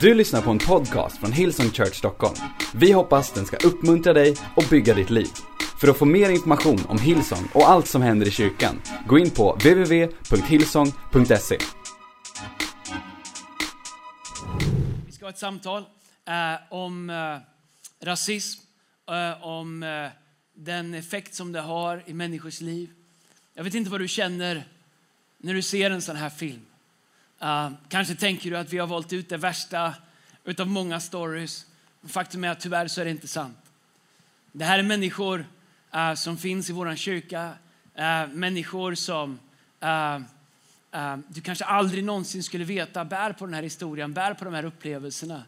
Du lyssnar på en podcast från Hillsong Church Stockholm. Vi hoppas den ska uppmuntra dig och bygga ditt liv. För att få mer information om Hillsong och allt som händer i kyrkan, gå in på www.hillsong.se. Vi ska ha ett samtal eh, om eh, rasism, eh, om eh, den effekt som det har i människors liv. Jag vet inte vad du känner när du ser en sån här film. Uh, kanske tänker du att vi har valt ut det värsta utav många stories. Faktum är att tyvärr så är det inte sant. Det här är människor uh, som finns i vår kyrka. Uh, människor som du kanske aldrig någonsin skulle veta bär på den här historien, bär på de här upplevelserna.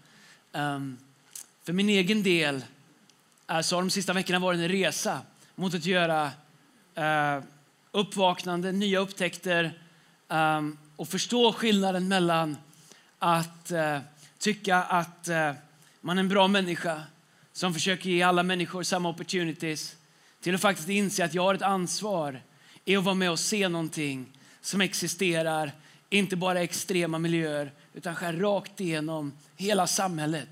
Um, för min egen del så har de sista veckorna varit en resa mot att göra uppvaknande, nya upptäckter um, och förstå skillnaden mellan att eh, tycka att eh, man är en bra människa som försöker ge alla människor samma opportunities till att faktiskt inse att jag har ett ansvar i att vara med och se någonting som existerar, inte bara i extrema miljöer utan skär rakt igenom hela samhället.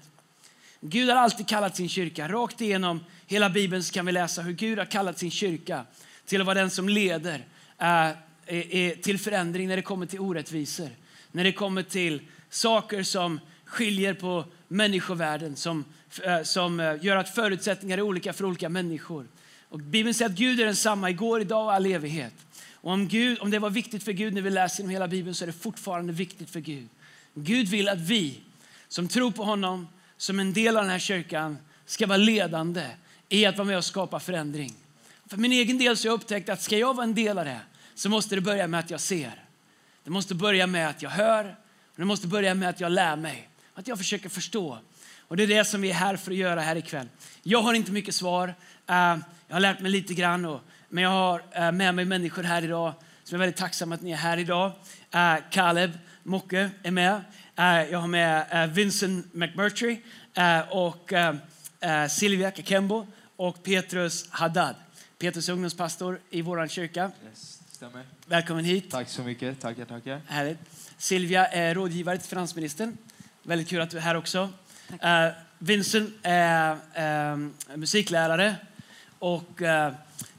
Gud har alltid kallat sin kyrka. Rakt igenom hela Bibeln så kan vi läsa hur Gud har kallat sin kyrka till att vara den som leder eh, till förändring när det kommer till orättvisor. När det kommer till saker som skiljer på människovärlden, som, eh, som eh, gör att förutsättningar är olika för olika människor. Och Bibeln säger att Gud är densamma igår, idag och all evighet. Och om, Gud, om det var viktigt för Gud när vi läser genom hela Bibeln så är det fortfarande viktigt för Gud. Gud vill att vi som tror på honom, som en del av den här kyrkan, ska vara ledande i att vara med och skapa förändring. För min egen del så har jag upptäckt att ska jag vara en del av det så måste det börja med att jag ser. Det måste börja med att jag hör. Och det måste börja med att jag lär mig. Att jag försöker förstå. Och det är det som vi är här för att göra här ikväll. Jag har inte mycket svar. Eh, jag har lärt mig lite grann. Men jag har eh, med mig människor här idag som är väldigt tacksam att ni är här idag. Eh, Caleb Mocke är med. Jag har med Vincent McMurtry och Silvia Kakembo och Petrus Haddad. Petrus ungdomspastor i vår kyrka. Yes, stämmer. Välkommen hit. Tack så mycket. Tackar, tackar. Härligt. Silvia är rådgivare till finansministern. Väldigt kul att du är här också. Uh, Vincent är uh, musiklärare och uh,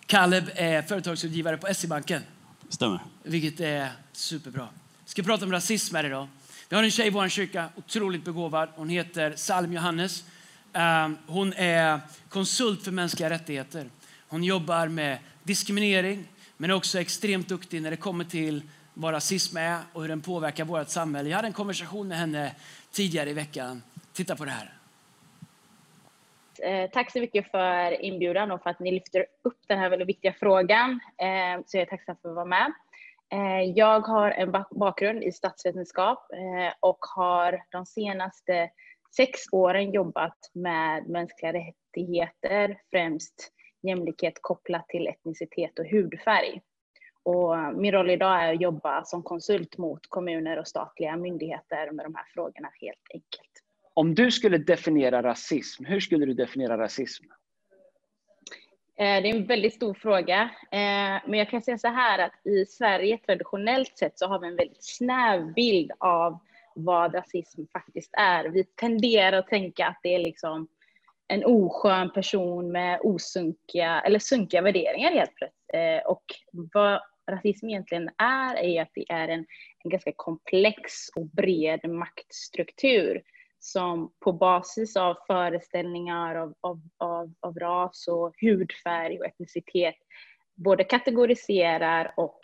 Caleb är företagsrådgivare på SE-banken. Stämmer. Vilket är superbra. Vi ska prata om rasism här idag. Vi har en tjej i vår kyrka, otroligt begåvad. Hon heter Salm Johannes. Hon är konsult för mänskliga rättigheter. Hon jobbar med diskriminering, men är också extremt duktig när det kommer till vad rasism är och hur den påverkar vårt samhälle. Jag hade en konversation med henne tidigare i veckan. Titta på det här. Eh, tack så mycket för inbjudan och för att ni lyfter upp den här väldigt viktiga frågan. Eh, så jag är tacksam för att vara med. Eh, jag har en bakgrund i statsvetenskap eh, och har de senaste sex åren jobbat med mänskliga rättigheter, främst jämlikhet kopplat till etnicitet och hudfärg. Och min roll idag är att jobba som konsult mot kommuner och statliga myndigheter med de här frågorna helt enkelt. Om du skulle definiera rasism, hur skulle du definiera rasism? Eh, det är en väldigt stor fråga, eh, men jag kan säga så här att i Sverige traditionellt sett så har vi en väldigt snäv bild av vad rasism faktiskt är. Vi tenderar att tänka att det är liksom en oskön person med osunkiga, eller sunkiga värderingar helt plötsligt. Eh, och vad rasism egentligen är, är att det är en, en ganska komplex och bred maktstruktur som på basis av föreställningar av, av, av, av ras och hudfärg och etnicitet både kategoriserar och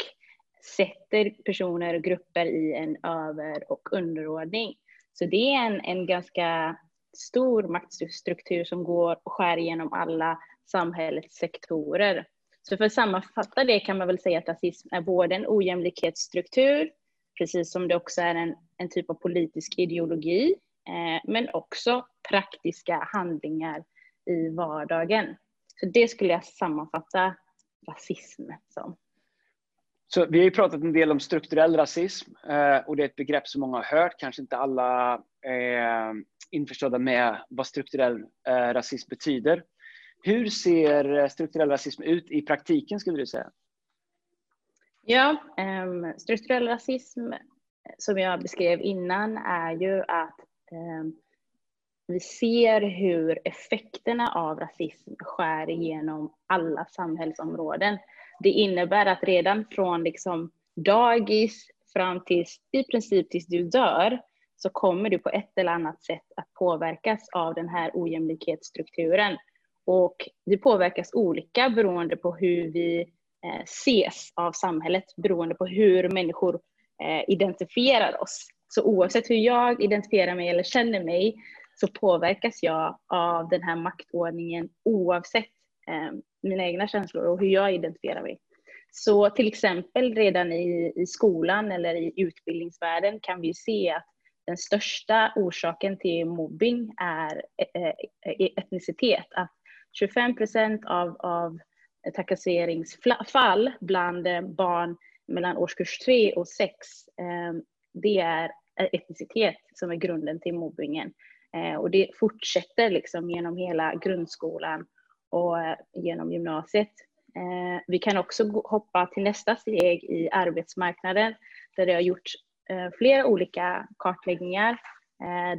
sätter personer och grupper i en över och underordning. Så det är en, en ganska stor maktstruktur som går och skär igenom alla samhällets sektorer. Så för att sammanfatta det kan man väl säga att rasism är både en ojämlikhetsstruktur, precis som det också är en, en typ av politisk ideologi, eh, men också praktiska handlingar i vardagen. Så det skulle jag sammanfatta rasism som. Så vi har ju pratat en del om strukturell rasism eh, och det är ett begrepp som många har hört, kanske inte alla är införstådda med vad strukturell eh, rasism betyder. Hur ser strukturell rasism ut i praktiken skulle du säga? Ja, ehm, strukturell rasism som jag beskrev innan är ju att ehm, vi ser hur effekterna av rasism skär igenom alla samhällsområden. Det innebär att redan från liksom dagis fram till i princip tills du dör så kommer du på ett eller annat sätt att påverkas av den här ojämlikhetsstrukturen. Och vi påverkas olika beroende på hur vi eh, ses av samhället, beroende på hur människor eh, identifierar oss. Så oavsett hur jag identifierar mig eller känner mig så påverkas jag av den här maktordningen oavsett eh, mina egna känslor och hur jag identifierar mig. Så till exempel redan i, i skolan eller i utbildningsvärlden kan vi se att den största orsaken till mobbing är eh, eh, etnicitet. Att 25 procent av, av trakasseringsfall bland eh, barn mellan årskurs 3 och 6, det är etnicitet som är grunden till mobbingen. Och det fortsätter liksom genom hela grundskolan och eh, genom gymnasiet. Eh, vi kan också hoppa till nästa steg i arbetsmarknaden där det har gjorts eh, flera olika kartläggningar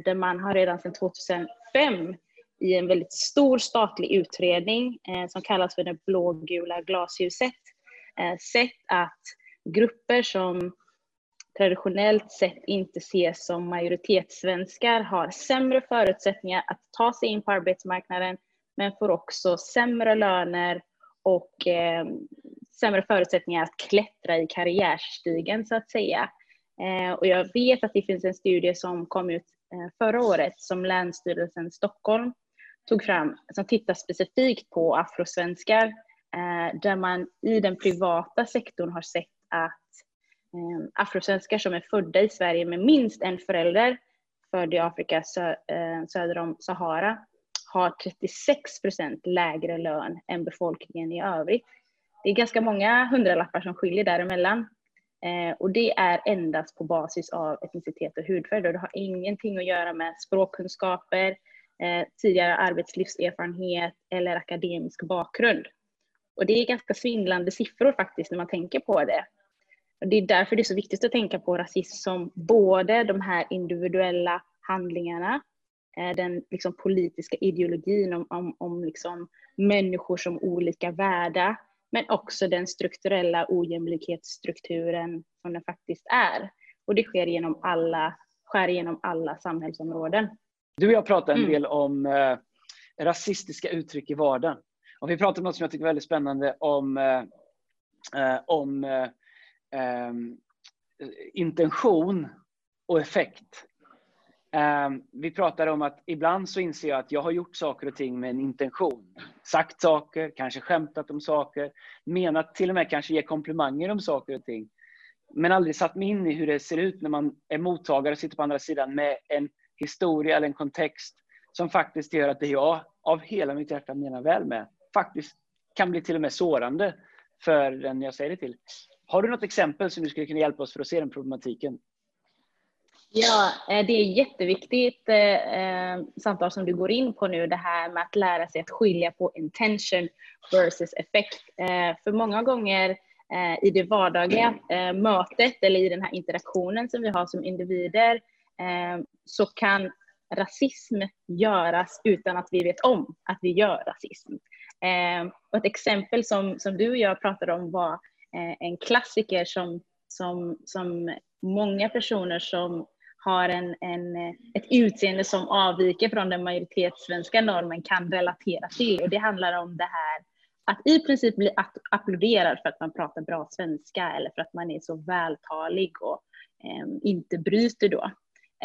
där man har redan sedan 2005 i en väldigt stor statlig utredning som kallas för det blågula glashuset sett att grupper som traditionellt sett inte ses som majoritetssvenskar har sämre förutsättningar att ta sig in på arbetsmarknaden men får också sämre löner och eh, sämre förutsättningar att klättra i karriärstigen så att säga. Eh, och jag vet att det finns en studie som kom ut eh, förra året som Länsstyrelsen Stockholm tog fram som tittar specifikt på afrosvenskar eh, där man i den privata sektorn har sett att eh, afrosvenskar som är födda i Sverige med minst en förälder född i Afrika sö, eh, söder om Sahara har 36 procent lägre lön än befolkningen i övrigt. Det är ganska många hundralappar som skiljer däremellan. Eh, och det är endast på basis av etnicitet och hudfärg. Och det har ingenting att göra med språkkunskaper, eh, tidigare arbetslivserfarenhet eller akademisk bakgrund. Och det är ganska svindlande siffror faktiskt när man tänker på det. Och Det är därför det är så viktigt att tänka på rasism som både de här individuella handlingarna, den liksom politiska ideologin om, om, om liksom människor som olika värda, men också den strukturella ojämlikhetsstrukturen som den faktiskt är. Och det sker genom alla, skär genom alla samhällsområden. Du och jag pratar en mm. del om eh, rasistiska uttryck i vardagen. Och vi pratar om något som jag tycker är väldigt spännande om, eh, eh om eh, eh, intention och effekt. Eh, vi pratade om att ibland så inser jag att jag har gjort saker och ting med en intention. Sagt saker, kanske skämtat om saker, menat till och med kanske ge komplimanger om saker och ting. Men aldrig satt mig in i hur det ser ut när man är mottagare och sitter på andra sidan med en historia eller en kontext som faktiskt gör att det jag av hela mitt hjärta menar väl med faktiskt kan bli till och med sårande för den jag säger det till. Har du något exempel som du skulle kunna hjälpa oss för att se den problematiken? Ja, eh, det är jätteviktigt eh, eh, samtal som du går in på nu, det här med att lära sig att skilja på intention versus effekt. Eh, för många gånger eh, i det vardagliga eh, mötet eller i den här interaktionen som vi har som individer eh, så kan rasism göras utan att vi vet om att vi gör rasism. och ett exempel som, som du och jag pratade om var Eh, en klassiker som, som, som många personer som har en, en, eh, ett utseende som avviker från den majoritetssvenska normen kan relatera till. Och det handlar om det här att i princip bli applåderad för att man pratar bra svenska eller för att man är så vältalig och eh, inte bryter då.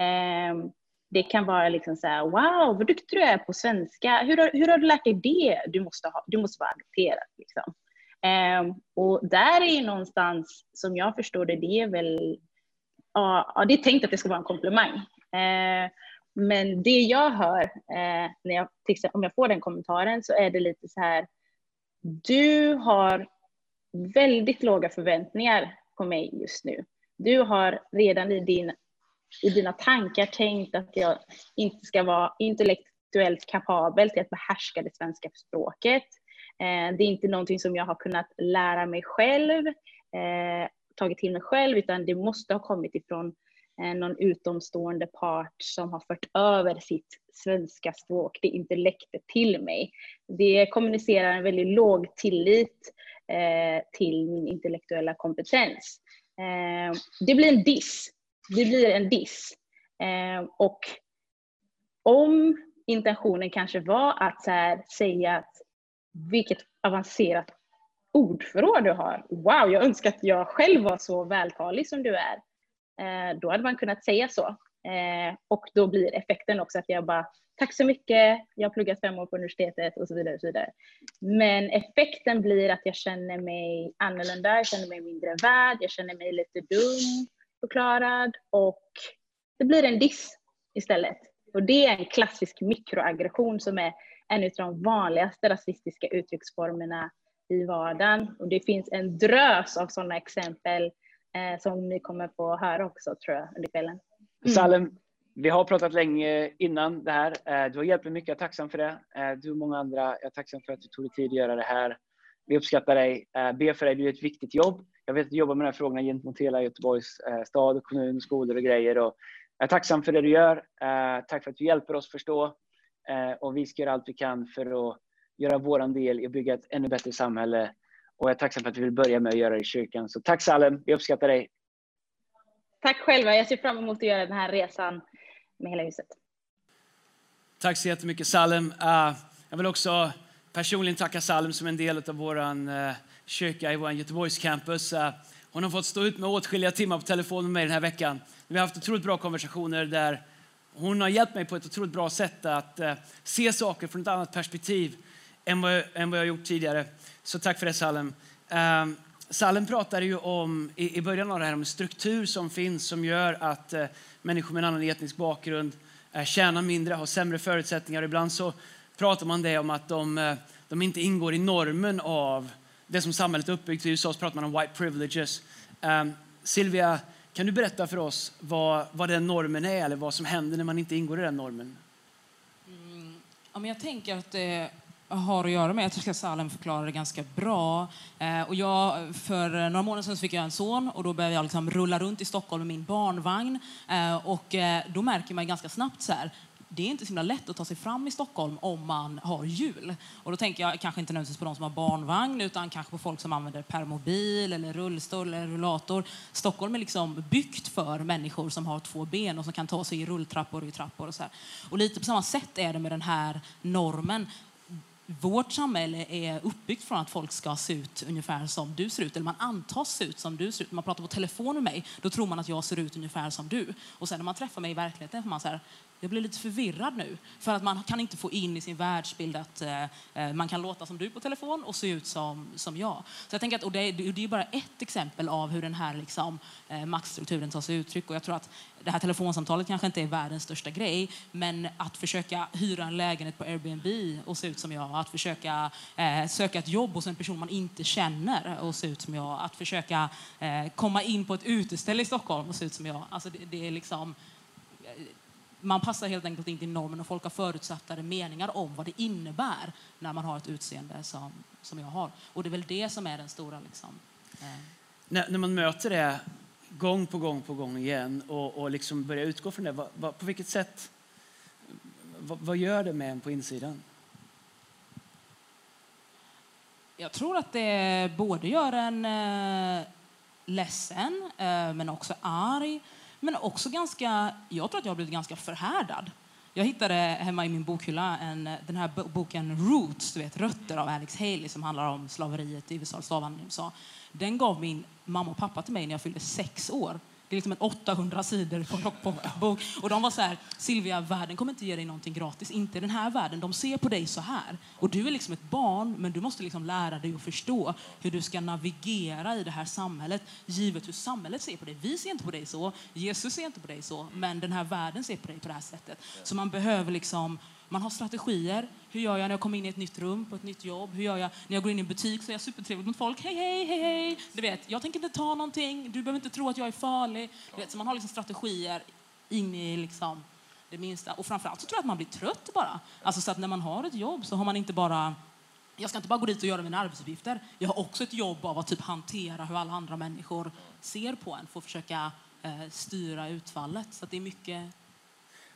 Eh, det kan vara liksom så här, wow, vad duktig du är på svenska. Hur har, hur har du lärt dig det? Du måste, ha, du måste vara adopterad. Liksom. Eh, och där är ju någonstans, som jag förstår det, det är väl, ja, det är tänkt att det ska vara en komplimang. Eh, men det jag hör, eh, när jag, om jag får den kommentaren, så är det lite så här, du har väldigt låga förväntningar på mig just nu. Du har redan i, din, i dina tankar tänkt att jag inte ska vara intellektuellt kapabel till att behärska det svenska språket. Eh, det är inte någonting som jag har kunnat lära mig själv, eh, tagit till mig själv, utan det måste ha kommit ifrån eh, någon utomstående part som har fört över sitt svenska språk, det intellektet till mig. Det kommunicerar en väldigt låg tillit eh, till min intellektuella kompetens. Eh, det blir en diss. Det blir en diss. Eh, och om intentionen kanske var att här, säga att vilket avancerat ordförråd du har. Wow, jag önskar att jag själv var så vältalig som du är. Eh, då hade man kunnat säga så. Eh, och då blir effekten också att jag bara, tack så mycket, jag har pluggat fem år på universitetet och så vidare. Och så vidare. Men effekten blir att jag känner mig annorlunda, jag känner mig mindre värd, jag känner mig lite dum förklarad och det blir en diss istället. Och det är en klassisk mikroaggression som är en av de vanligaste rasistiska uttrycksformerna i vardagen. Och det finns en drös av sådana exempel eh, som ni kommer få höra också tror jag under kvällen. Mm. Salem, vi har pratat länge innan det här. Eh, du har hjälpt mig mycket, jag är tacksam för det. Eh, du och många andra, jag är tacksam för att du tog dig tid att göra det här. Vi uppskattar dig, eh, ber för dig, du gör ett viktigt jobb. Jag vet att du jobbar med de här frågorna gentemot hela Göteborgs stad, och kommun, skolor och grejer. Och jag är tacksam för det du gör. Tack för att du hjälper oss förstå. Och vi ska göra allt vi kan för att göra vår del i att bygga ett ännu bättre samhälle. Och jag är tacksam för att du vill börja med att göra det i kyrkan. Så tack Salem, vi uppskattar dig. Tack själva, jag ser fram emot att göra den här resan med hela huset. Tack så jättemycket Salem. Uh, jag vill också personligen tacka Salem som en del av vår uh, kyrka i vår Göteborgs campus. Uh, hon har fått stå ut med åtskilliga timmar på telefon med mig den här veckan. Vi har haft otroligt bra konversationer där hon har hjälpt mig på ett otroligt bra sätt att se saker från ett annat perspektiv än vad, jag, än vad jag gjort tidigare. Så tack för det Salem. Eh, Salem pratade ju om, i, i början av det här om struktur som finns som gör att eh, människor med en annan etnisk bakgrund eh, tjänar mindre, har sämre förutsättningar. Ibland så pratar man det om att de, eh, de inte ingår i normen av det som samhället är uppbyggt. I USA så pratar man om white privileges. Ehm, um, Silvia, kan du berätta för oss vad, vad den normen är eller vad som händer när man inte ingår i den normen? Mm, ja, men jag tänker att eh, har att göra med. Jag tycker att Salem förklarar det ganska bra. Eh, och jag, för eh, några månader sedan fick jag en son och då började jag liksom rulla runt i Stockholm med min barnvagn. Eh, och eh, då märker man ganska snabbt så här, det är inte så himla lätt att ta sig fram i Stockholm om man har hjul. Och då tänker jag kanske inte nödvändigtvis på de som har barnvagn utan kanske på folk som använder permobil eller rullstol eller rullator. Stockholm är liksom byggt för människor som har två ben och som kan ta sig i rulltrappor och i trappor och så här. Och lite på samma sätt är det med den här normen vårt samhälle är uppbyggt från att folk ska se ut ungefär som du ser ut. Eller man antas se ut som du ser ut. När man pratar på telefon med mig, då tror man att jag ser ut ungefär som du. Och sen när man träffar mig i verkligheten får man så här, jag blir lite förvirrad nu. För att man kan inte få in i sin världsbild att eh, eh, man kan låta som du på telefon och se ut som, som jag. Så jag tänker att, och det, det är bara ett exempel av hur den här liksom, eh, maktstrukturen tar sig uttryck. Och jag tror att det här telefonsamtalet kanske inte är världens största grej, men att försöka hyra en lägenhet på Airbnb och se ut som jag, att försöka eh, söka ett jobb hos en person man inte känner och se ut som jag, att försöka eh, komma in på ett uteställe i Stockholm och se ut som jag. Alltså det, det är liksom man passar helt enkelt inte i normen och folk har förutsattade meningar om vad det innebär när man har ett utseende som, som jag har. Och det är väl det som är den stora liksom, eh. när, när, man möter det gång på gång på gång igen och, och liksom börjar utgå från det, vad, vad, på vilket sätt, vad, vad gör det med en på insidan? Jag tror att det både gör en eh, ledsen, eh, men också arg. Men också ganska, jag tror att jag har blivit ganska förhärdad. Jag hittade hemma i min bokhylla en, den här boken Roots, du vet, Rötter av Alex Haley som handlar om slaveriet i USA, slavhandeln i USA. Den gav min mamma och pappa till mig när jag fyllde sex år. Det är liksom en 800 sidor på en rockbok. Och de var så här, Silvia, världen kommer inte ge dig någonting gratis. Inte den här världen. De ser på dig så här. Och du är liksom ett barn, men du måste liksom lära dig att förstå hur du ska navigera i det här samhället, givet hur samhället ser på dig. Vi ser inte på dig så, Jesus ser inte på dig så, men den här världen ser på dig på det här sättet. Så man behöver liksom man har strategier. Hur gör jag när jag kommer in i ett nytt rum, på ett nytt jobb? Hur gör jag när jag går in i en butik så är jag supertrevlig mot folk? Hej, hej, hej, hej. Du vet, jag tänker inte ta någonting. Du behöver inte tro att jag är farlig. Du vet, så man har liksom strategier in i liksom det minsta. Och framförallt så tror jag att man blir trött bara. Alltså så att när man har ett jobb så har man inte bara jag ska inte bara gå dit och göra mina arbetsuppgifter. Jag har också ett jobb av att typ hantera hur alla andra människor ser på en. För att försöka eh, styra utfallet. Så det är mycket,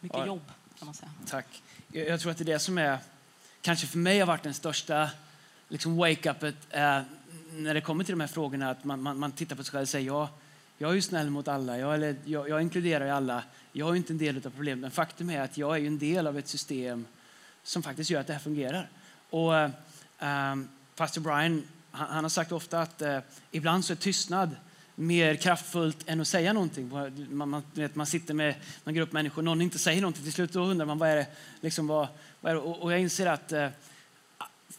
mycket Ja. jobb kan man säga. Tack. Jag, jag tror att det är det som är, kanske för mig har varit den största liksom wake-upet eh, när det kommer till de här frågorna. Att man, man, man tittar på sig själv och säger ja, jag är ju snäll mot alla, jag, eller, jag, jag inkluderar ju alla. Jag är ju inte en del av problemet, men faktum är att jag är ju en del av ett system som faktiskt gör att det här fungerar. Och eh, eh Pastor Brian, han, han har sagt ofta att eh, ibland så är tystnad mer kraftfullt än att säga någonting. Man, man, vet, man sitter med en grupp människor, någon inte säger någonting. Till slut då undrar man vad är det, liksom, vad, vad är det? Och, och jag inser att eh,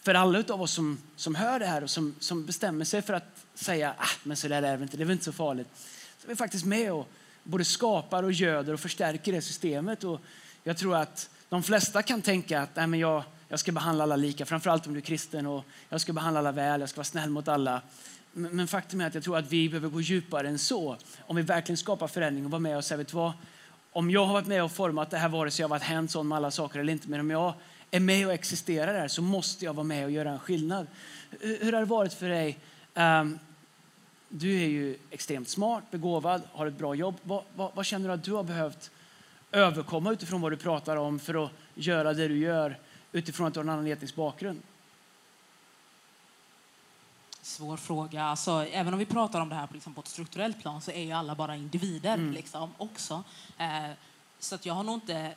för alla av oss som, som hör det här och som, som bestämmer sig för att säga ah, men så där är det inte, det är väl inte så farligt. Så är vi faktiskt med och både skapar och göder och förstärker det systemet. Och jag tror att de flesta kan tänka att Nej, men jag, jag ska behandla alla lika, framförallt om du är kristen. och Jag ska behandla alla väl, jag ska vara snäll mot alla. Men, faktum är att jag tror att vi behöver gå djupare än så. Om vi verkligen skapar förändring och vara med och säga, vet vad? Om jag har varit med och format det här, vare sig jag har varit hands-on med alla saker eller inte, men om jag är med och existerar där så måste jag vara med och göra en skillnad. Hur har det varit för dig? Um, du är ju extremt smart, begåvad, har ett bra jobb. Vad, vad, vad känner du att du har behövt överkomma utifrån vad du pratar om för att göra det du gör utifrån att du har en annan etnisk bakgrund? Svår fråga. Alltså, även om vi pratar om det här på, liksom, på ett strukturellt plan så är ju alla bara individer Mm. liksom, också. Eh, så att jag har nog inte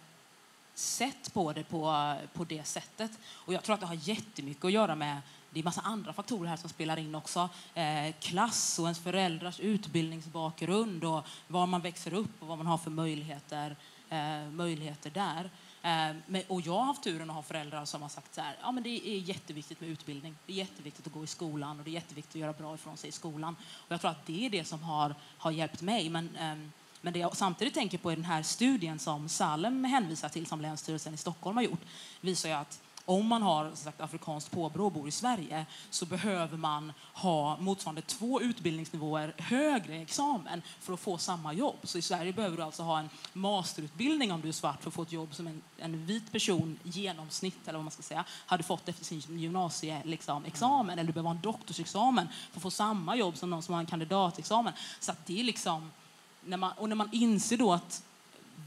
sett på det på, på det sättet. Och jag tror att det har jättemycket att göra med det är massa andra faktorer här som spelar in också. Eh, klass och ens föräldrars utbildningsbakgrund och var man växer upp och vad man har för möjligheter, eh, möjligheter där. Eh, och jag har haft turen att ha föräldrar som har sagt så här, ja men det är jätteviktigt med utbildning. Det är jätteviktigt att gå i skolan och det är jätteviktigt att göra bra ifrån sig i skolan. Och jag tror att det är det som har, har hjälpt mig. Men, ehm, men det jag samtidigt tänker på i den här studien som Salem hänvisar till, som Länsstyrelsen i Stockholm har gjort, visar ju att om man har sagt, afrikanskt påbrå och bor i Sverige så behöver man ha motsvarande två utbildningsnivåer högre examen för att få samma jobb. Så i Sverige behöver du alltså ha en masterutbildning om du är svart för att få ett jobb som en, en vit person genomsnitt eller vad man ska säga hade fått efter sin gymnasieexamen. Liksom, eller du behöver ha en doktorsexamen för att få samma jobb som någon som har en kandidatexamen. Så att det är liksom, när man, och när man inser då att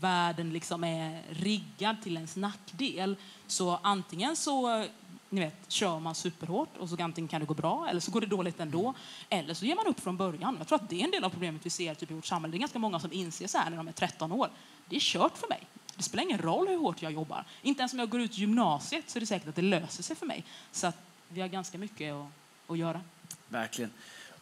världen liksom är riggad till ens nackdel. Så antingen så ni vet, kör man superhårt och så antingen kan det gå bra eller så går det dåligt ändå. Eller så ger man upp från början. Jag tror att det är en del av problemet vi ser typ, i vårt samhälle. Det är ganska många som inser så här när de är 13 år. Det är kört för mig. Det spelar ingen roll hur hårt jag jobbar. Inte ens om jag går ut gymnasiet så är det säkert att det löser sig för mig. Så att vi har ganska mycket att, att göra. Verkligen.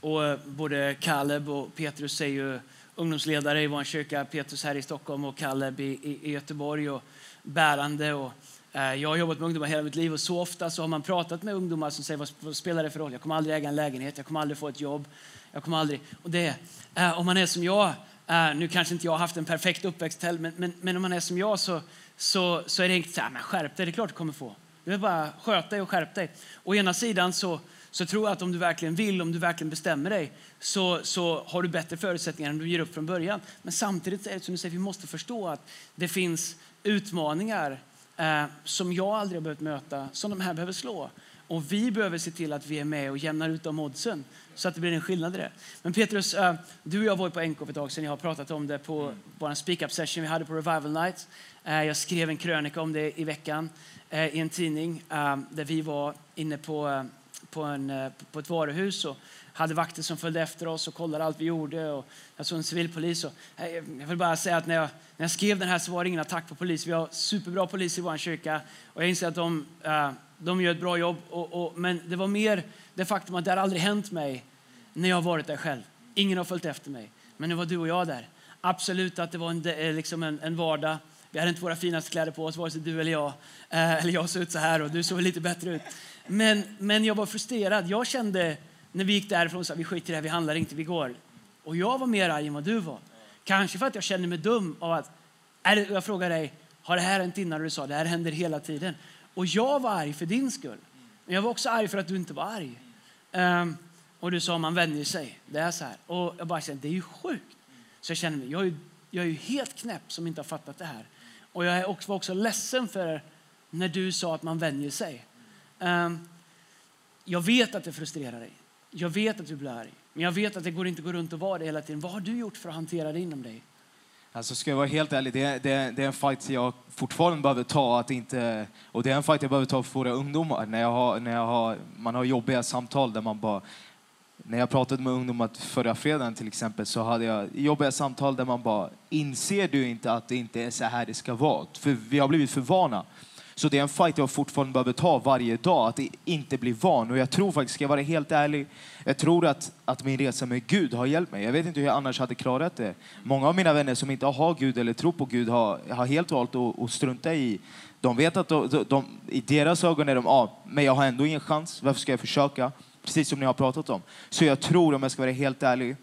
Och eh, både Caleb och Petrus är ju ungdomsledare i vår kyrka. Petrus här i Stockholm och Kalle i, i, i Göteborg och bärande. Och, eh, jag har jobbat med ungdomar hela mitt liv och så ofta så har man pratat med ungdomar som säger vad, vad spelar det för roll? Jag kommer aldrig äga en lägenhet, jag kommer aldrig få ett jobb. Jag kommer aldrig... Och det, eh, om man är som jag, eh, nu kanske inte jag har haft en perfekt uppväxt heller, men, men, men om man är som jag så, så, så är det enkelt så här, men skärp dig, det är klart du kommer få. Du vill bara sköta dig och skärp dig. Å ena sidan så, så tror jag att om du verkligen vill, om du verkligen bestämmer dig, så, så har du bättre förutsättningar än du ger upp från början. Men samtidigt är det som du säger, vi måste förstå att det finns utmaningar eh, som jag aldrig har behövt möta, som de här behöver slå. Och vi behöver se till att vi är med och jämnar ut de oddsen så att det blir en skillnad i det. Men Petrus, eh, du och jag var ju på NK för ett tag sedan. Jag har pratat om det på vår speak-up session vi hade på Revival Night. Eh, jag skrev en krönika om det i veckan eh, i en tidning eh, där vi var inne på, eh, på, en, eh, på ett varuhus och hade vakter som följde efter oss och kollade allt vi gjorde. Och jag såg en civilpolis. Och, eh, jag vill bara säga att när jag, när jag skrev den här så var det ingen attack på polis. Vi har superbra polis i vår kyrka och jag inser att de, eh, de gör ett bra jobb. Och, och, men det var mer det faktum att det har aldrig hänt mig när jag har varit där själv. Ingen har följt efter mig. Men nu var du och jag där. Absolut att det var en, liksom en, en vardag. Vi hade inte våra finaste kläder på oss, vare sig du eller jag. Eh, eller jag såg ut så här och du såg lite bättre ut. Men, men jag var frustrerad. Jag kände när vi gick därifrån så vi skiter i det här, vi handlar inte, vi går. Och jag var mer arg än vad du var. Kanske för att jag kände mig dum av att, är det, jag frågar dig, har det här hänt innan? Du sa, det här händer hela tiden. Och jag var arg för din skull. Men jag var också arg för att du inte var arg. Um, och du sa, man vänjer sig. Det är så här. Och jag bara kände, det är ju sjukt. Så jag kände mig, jag är, jag är ju helt knäpp som inte har fattat det här. Och jag var också ledsen för när du sa att man vänjer sig. Ehm, jag vet att det frustrerar dig. Jag vet att du blir arg. Men Men jag vet att det går inte att gå runt och vara det hela tiden. Vad har du gjort för att hantera det inom dig? Alltså ska jag vara helt ärlig, det är, det, är, det är en fight jag fortfarande behöver ta. Att inte, och det är en fight jag behöver ta för våra ungdomar. När jag har, när jag har, man har jobbiga samtal där man bara... När jag pratade med ungdomar förra fredagen till exempel så hade jag jobbiga samtal där man bara inser du inte att det inte är så här det ska vara? För vi har blivit för vana. Så det är en fight jag fortfarande behöver ta varje dag, att inte bli van. Och jag tror faktiskt, ska jag vara helt ärlig, jag tror att, att min resa med Gud har hjälpt mig. Jag vet inte hur jag annars hade klarat det. Många av mina vänner som inte har Gud eller tror på Gud har, har helt valt att, att strunta i de vet att de, de, de, i deras ögon är de, ja, men jag har ändå ingen chans, varför ska jag försöka? Precis som ni har pratat om. Så jag tror, om jag ska vara helt ärlig,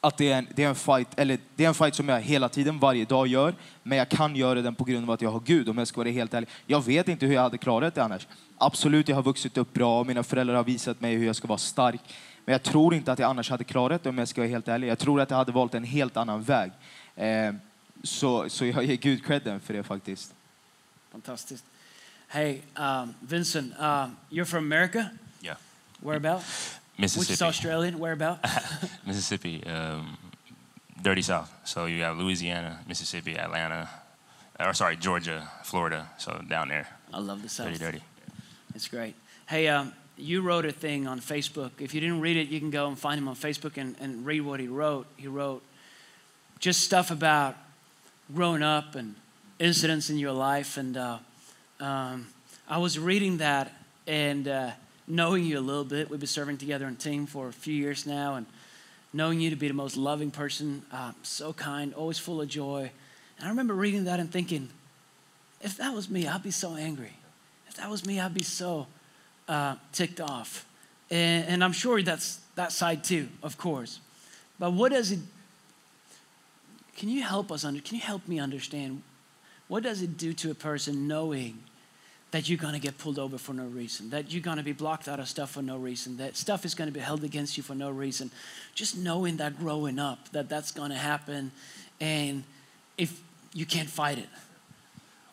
att det är, en, det, är en fight, eller det är en fight som jag hela tiden, varje dag gör, men jag kan göra den på grund av att jag har Gud, om jag ska vara helt ärlig. Jag vet inte hur jag hade klarat det annars. Absolut, jag har vuxit upp bra, mina föräldrar har visat mig hur jag ska vara stark. Men jag tror inte att jag annars hade klarat det om jag ska vara helt ärlig. Jag tror att jag hade valt en helt annan väg. Eh, så, så jag ger Gud credden för det faktiskt. Fantastiskt. Hey, um, Vincent, um, you're from America? Yeah. Where about? Mississippi. Which is Australian? Where about? Mississippi, um, dirty South. So you have Louisiana, Mississippi, Atlanta, or sorry, Georgia, Florida. So down there, I love the South. dirty, dirty. It's great. Hey, um, you wrote a thing on Facebook. If you didn't read it, you can go and find him on Facebook and, and read what he wrote. He wrote just stuff about growing up and incidents in your life. And uh, um, I was reading that and uh, knowing you a little bit. We've been serving together on team for a few years now, and knowing you to be the most loving person, uh, so kind, always full of joy. And I remember reading that and thinking, if that was me, I'd be so angry. If that was me, I'd be so uh, ticked off. And, and I'm sure that's that side too, of course. But what does it? Can you help us under? Can you help me understand? What does it do to a person knowing that you're going to get pulled over for no reason, that you're going to be blocked out of stuff for no reason, that stuff is going to be held against you for no reason. Just knowing that growing up, that that's going to happen, and if you can't fight it.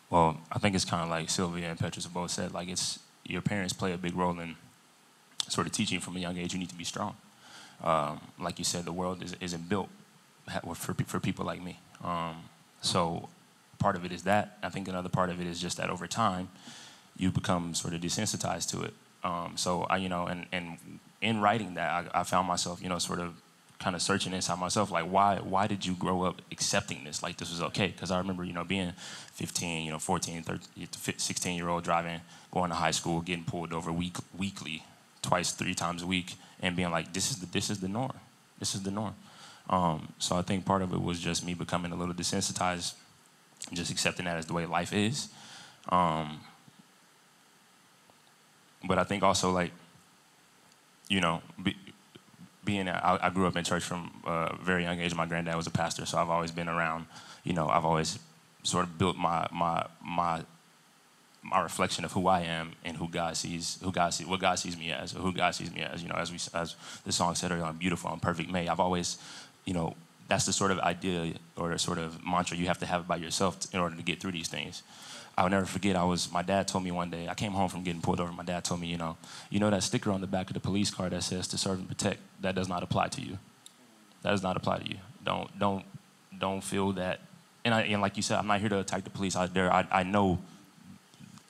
Well, I think it's kind of like Sylvia and Petrus have both said. Like it's your parents play a big role in sort of teaching from a young age you need to be strong. Um, like you said, the world is, isn't built for for people like me. Um, so part of it is that. I think another part of it is just that over time you become sort of desensitized to it. Um, so I, you know, and and in writing that, I, I found myself, you know, sort of kind of searching inside myself, like why why did you grow up accepting this? Like this was okay? Because I remember, you know, being 15, you know, 14, 13, 16 year old driving, going to high school, getting pulled over week weekly, twice, three times a week, and being like, this is the this is the norm. This is the norm. Um, so I think part of it was just me becoming a little desensitized, just accepting that as the way life is. Um, but I think also like, you know, be, being I, I grew up in church from a very young age. My granddad was a pastor, so I've always been around. You know, I've always sort of built my my my my reflection of who I am and who God sees, who God sees, what God sees me as, who God sees me as. You know, as we as the song said earlier, "I'm beautiful, I'm perfect, made." I've always, you know, that's the sort of idea or sort of mantra you have to have about yourself in order to get through these things. I'll never forget. I was my dad told me one day. I came home from getting pulled over. My dad told me, you know, you know that sticker on the back of the police car that says "to serve and protect." That does not apply to you. That does not apply to you. Don't don't don't feel that. And I and like you said, I'm not here to attack the police out there. I I know,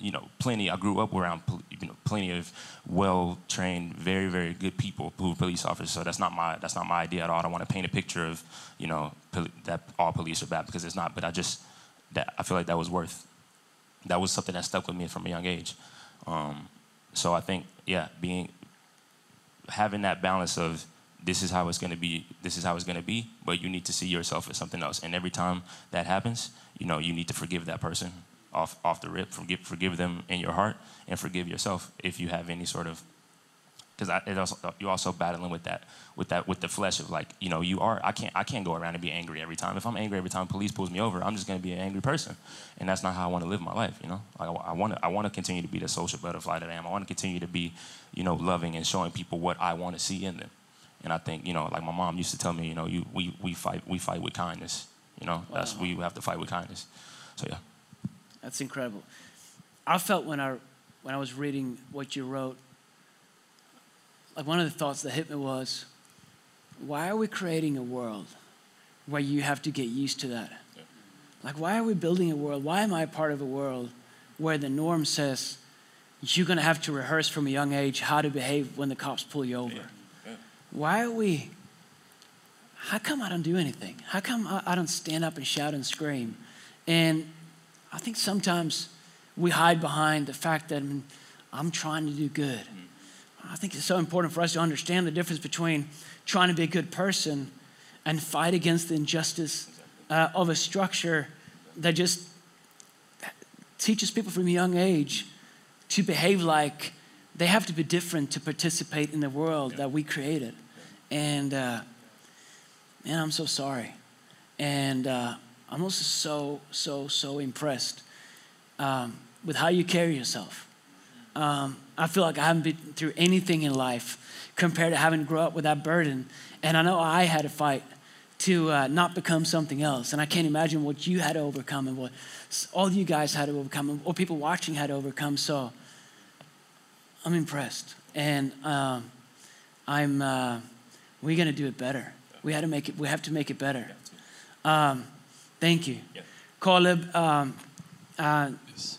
you know, plenty. I grew up around you know plenty of well trained, very very good people who are police officers. So that's not my that's not my idea at all. I don't want to paint a picture of you know that all police are bad because it's not. But I just that I feel like that was worth that was something that stuck with me from a young age. Um, so I think, yeah, being having that balance of this is how it's going to be, this is how it's going to be, but you need to see yourself as something else. And every time that happens, you know, you need to forgive that person off off the rip, forgive forgive them in your heart, and forgive yourself if you have any sort of because you're also battling with that with that with the flesh of like you know you are I can't I can't go around and be angry every time. If I'm angry every time police pulls me over I'm just going to be an angry person. And that's not how I want to live my life you know? Like, I want to I want to continue to be the social butterfly that I am. I want to continue to be you know loving and showing people what I want to see in them. And I think you know like my mom used to tell me you know you we we fight we fight with kindness you know? That's we have to fight with kindness. So yeah. That's incredible. I felt when I when I was reading what you wrote, like one of the thoughts that hit me was, why are we creating a world where you have to get used to that? Like, why are we building a world? Why am I part of a world where the norm says you're going to have to rehearse from a young age how to behave when the cops pull you over? Why are we? How come I don't do anything? How come I, I don't stand up and shout and scream? And I think sometimes we hide behind the fact that I'm, I'm trying to do good. Mm. I think it's so important for us to understand the difference between trying to be a good person and fight against the injustice uh, of a structure that just teaches people from a young age to behave like they have to be different to participate in the world that we created. And uh, man, I'm so sorry. And uh, I'm also so, so, so impressed um, with how you carry yourself. Um, I feel like I haven't been through anything in life compared to having to grow up with that burden. And I know I had to fight to uh, not become something else. And I can't imagine what you had to overcome and what all you guys had to overcome, or people watching had to overcome. So I'm impressed. And um, I'm, uh, we're going to do it better. We, had to make it, we have to make it better. Um, thank you. Caleb, um, uh,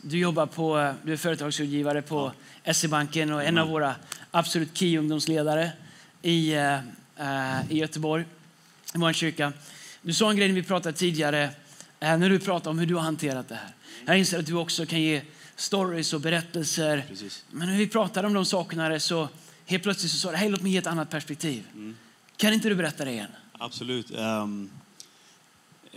du jobbar på, du är företagsrådgivare på SE-banken och en av våra absolut key ungdomsledare i, uh, i Göteborg, i vår kyrka. Du sa en grej när vi pratade tidigare, uh, när du pratade om hur du har hanterat det här. Jag inser att du också kan ge stories och berättelser. Precis. Men när vi pratade om de sakerna så helt plötsligt så sa du, hej låt mig ge ett annat perspektiv. Kan inte du berätta det igen? Absolut. Eh,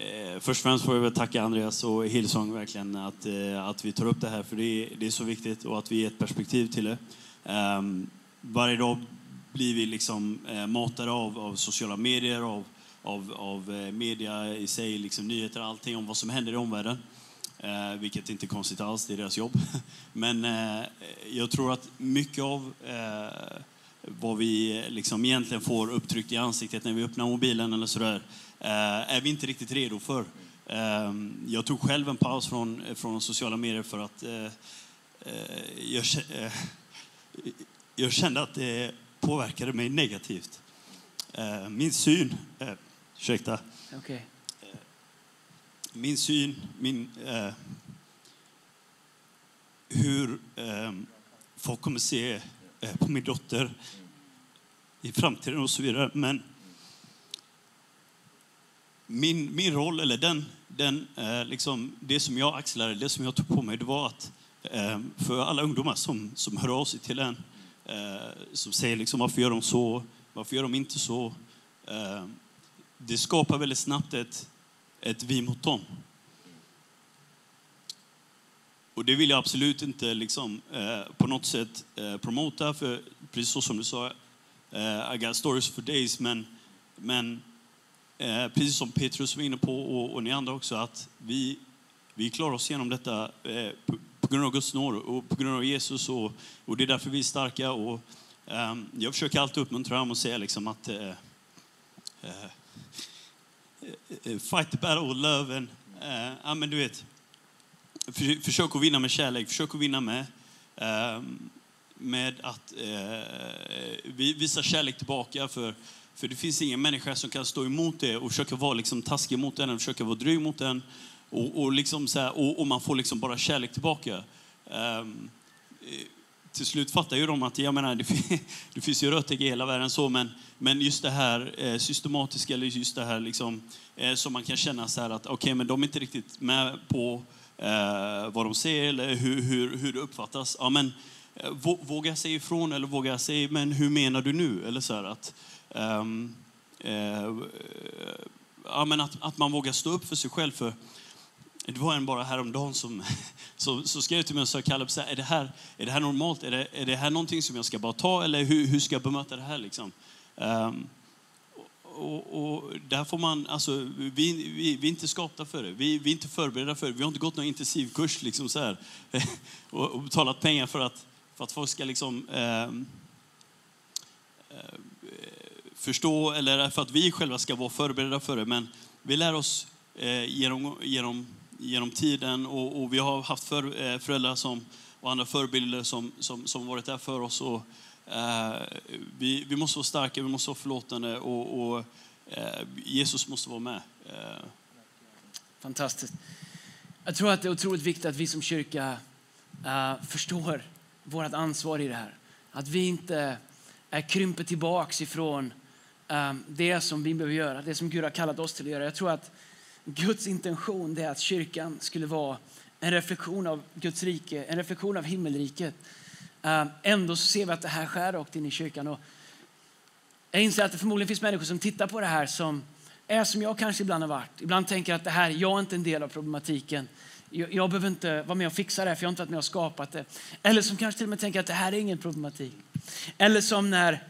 Eh, först och främst får jag väl tacka Andreas och Hillsong verkligen att, eh, att vi tar upp det här för det är, det är så viktigt och att vi ger ett perspektiv till det. Ehm, varje dag blir vi liksom eh, matade av, av sociala medier, av, av, av media i sig, liksom nyheter, allting om vad som händer i omvärlden. Eh, vilket inte är konstigt alls, det är deras jobb. Men eh, jag tror att mycket av eh, vad vi liksom egentligen får upptryckt i ansiktet när vi öppnar mobilen eller sådär, eh, är vi inte riktigt redo för. Eh, jag tog själv en paus från, från sociala medier för att eh, eh, jag, eh, jag kände att det påverkade mig negativt. Eh, min syn, eh, ursäkta, Okej. min syn, min, eh, hur eh, folk kommer se eh, på min dotter i framtiden och så vidare. Men min, min roll, eller den, den, eh, liksom, det som jag axlade, det som jag tog på mig, det var att eh, för alla ungdomar som, som hör av sig till en, eh, som säger liksom, varför gör de så, varför gör de inte så? Eh, det skapar väldigt snabbt ett, ett vi mot dem. Och det vill jag absolut inte liksom, eh, på något sätt eh, promota, för precis så som du sa, eh, I got stories for days, men, men eh, precis som Petrus var inne på och, och ni andra också, att vi, vi klarar oss igenom detta eh, på, på grund av Guds nåd och på grund av Jesus och, och det är därför vi är starka. Och, eh, jag försöker alltid uppmuntra dem och säga liksom att eh, eh, eh, fight the battle with love. And, eh, ja, men du vet, för, försök att vinna med kärlek, försök att vinna med, ehm, med att eh, visa kärlek tillbaka. För, för det finns ingen människa som kan stå emot det och försöka vara liksom taskig mot den, och försöka vara dryg mot den. Och, och, liksom så här, och, och man får liksom bara kärlek tillbaka. Um, till slut fattar ju de att jag menar, det, det finns ju rötägg i hela världen så, men, men just det här eh, systematiska, eller just det här liksom, eh, som man kan känna så här att okej, men de är inte riktigt med på eh, vad de ser eller hur, hur, hur det uppfattas. Ja, men, eh, våga säga ifrån eller våga säga, men hur menar du nu? Eller så här att, Um, uh, ja, men att, att man vågar stå upp för sig själv. för det var en bara häromdagen som, så, så skrev till mig och sa, Kalle, så här, är, det här, är det här normalt? Är det, är det här någonting som jag ska bara ta eller hur, hur ska jag bemöta det här? Liksom? Um, och, och där får man, alltså, vi, vi, vi är inte skapta för det. Vi, vi är inte förberedda för det. Vi har inte gått någon intensivkurs liksom så här, och, och betalat pengar för att, för att folk ska liksom, eh, förstå eller för att vi själva ska vara förberedda för det. Men vi lär oss eh, genom, genom, genom tiden och, och vi har haft för, eh, föräldrar som, och andra förebilder som, som, som varit där för oss. Och, Eh, vi, vi måste vara starka, vi måste vara förlåtande och, och eh, Jesus måste vara med. Eh, Fantastiskt. Jag tror att det är otroligt viktigt att vi som kyrka eh, förstår vårt ansvar i det här. Att vi inte krymper tillbaks ifrån Ehm, det som vi behöver göra, det som Gud har kallat oss till att göra. Jag tror att Guds intention är att kyrkan skulle vara en reflektion av Guds rike, en reflektion av himmelriket. Ehm, ändå så ser vi att det här skär rakt in i kyrkan. Och jag inser att det förmodligen finns människor som tittar på det här som är som jag kanske ibland har varit. Ibland tänker att det här, jag är inte en del av problematiken. Jag, jag behöver inte vara med och fixa det här för jag har inte varit med och skapat det. Eller som kanske till och med tänker att det här är ingen problematik. Eller som när,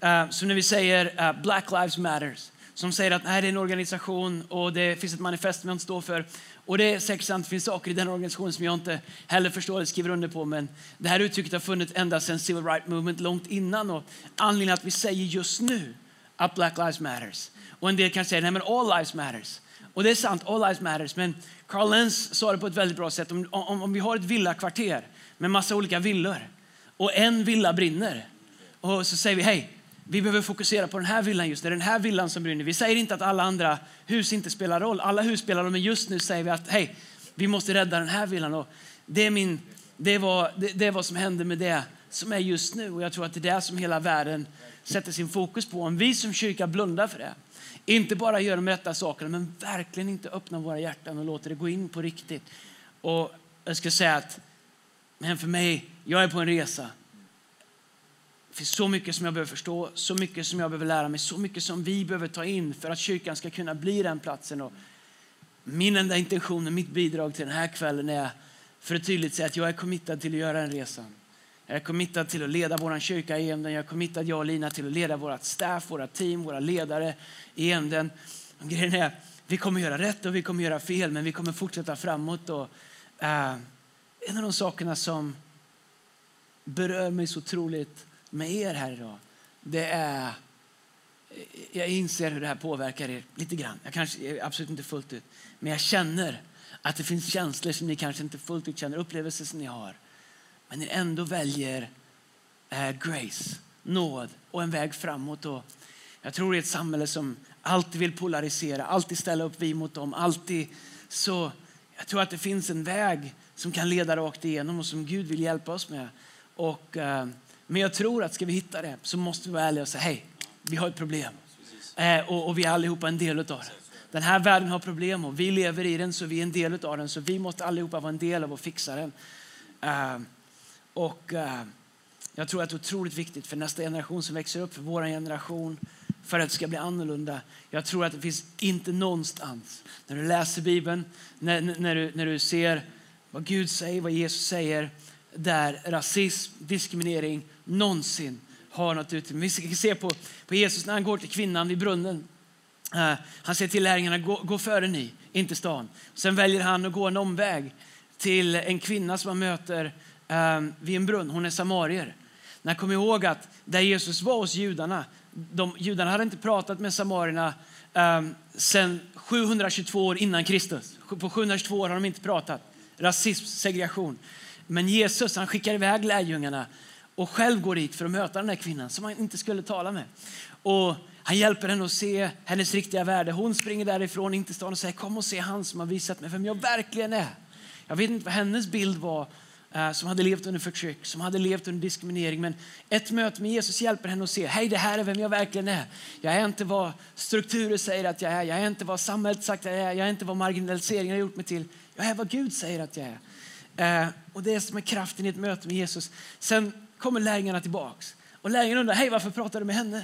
Eh, uh, som när vi säger uh, Black Lives Matters. Som säger att nej, det är en organisation och det finns ett manifest som jag inte står för. Och det är säkert sant, det finns saker i den organisationen som jag inte heller förstår eller skriver under på. Men det här uttrycket har funnits ända sedan Civil Rights Movement långt innan. Och anledningen att vi säger just nu att Black Lives Matters. Och en del kan säga nej, men all lives matters. Och det är sant, all lives matters. Men Carl Lenz sa det på ett väldigt bra sätt. Om, om, om vi har ett villakvarter med massa olika villor och en villa brinner och så säger vi hej, vi behöver fokusera på den här villan just nu. den här villan som brinner. Vi säger inte att alla andra hus inte spelar roll. Alla hus spelar roll, men just nu säger vi att hej, vi måste rädda den här villan. Och det, är min, det, var, det, det är vad som händer med det som är just nu. Och jag tror att det är det som hela världen sätter sin fokus på. Om vi som kyrka blundar för det, inte bara gör de rätta sakerna, men verkligen inte öppnar våra hjärtan och låter det gå in på riktigt. Och jag ska säga att, men för mig, jag är på en resa. Det finns så mycket som jag behöver förstå, så mycket som jag behöver lära mig, så mycket som vi behöver ta in för att kyrkan ska kunna bli den platsen. Och min enda intention och mitt bidrag till den här kvällen är för att tydligt säga att jag är committad till att göra den resan. Jag är committad till att leda vår kyrka i Emden. Jag är committad, jag och Lina, till att leda vårt staff, våra team, våra ledare i Emden. Grejen är, vi kommer göra rätt och vi kommer göra fel, men vi kommer fortsätta framåt. Och, uh, en av de sakerna som berör mig så otroligt med er här idag, det är jag inser hur det här påverkar er lite grann. Jag kanske absolut inte fullt ut, men jag känner att det finns känslor som ni kanske inte fullt ut känner, upplevelser som ni har. Men ni ändå väljer eh, grace, nåd och en väg framåt. Och jag tror i ett samhälle som alltid vill polarisera, alltid ställa upp vi mot dem, alltid så jag tror att det finns en väg som kan leda rakt igenom och som Gud vill hjälpa oss med. Och, eh, men jag tror att ska vi hitta det så måste vi vara ärliga och säga hej, vi har ett problem. Eh, och, och, vi är allihopa en del av det. Den här världen har problem och vi lever i den så vi är en del av den. Så vi måste allihopa vara en del av att fixa den. Eh, och uh, jag tror att det är otroligt viktigt för nästa generation som växer upp, för vår generation, för att det ska bli annorlunda. Jag tror att det finns inte någonstans, när du läser Bibeln, när, när, du, när du ser vad Gud säger, vad Jesus säger, där rasism, diskriminering någonsin har något utrymme. Vi ska se på, på Jesus när han går till kvinnan vid brunnen. Uh, han säger till lärjungarna, gå, gå före ni, inte stan. Sen väljer han att gå en omväg till en kvinna som han möter um, vid en brunn. Hon är samarier. Men kom ihåg att där Jesus var hos judarna, de, judarna hade inte pratat med samarierna um, sedan 722 år innan Kristus. På 722 år har de inte pratat. Rasism, segregation. Men Jesus han skickar iväg lärjungarna och själv går dit för att möta den här kvinnan som han inte skulle tala med. Och han hjälper henne att se hennes riktiga värde. Hon springer därifrån in till stan och säger kom och se han som har visat mig vem jag verkligen är. Jag vet inte vad hennes bild var eh, som hade levt under förtryck, som hade levt under diskriminering. Men ett möte med Jesus hjälper henne att se, hej det här är vem jag verkligen är. Jag är inte vad strukturer säger att jag är, jag är inte vad samhället sagt att jag är, jag är inte vad marginaliseringen har gjort mig till. Jag är vad Gud säger att jag är. Eh, och det är som är kraften i ett möte med Jesus. Sen kommer lärjungarna tillbaks. Och lärjungarna undrar, hej varför pratar du med henne?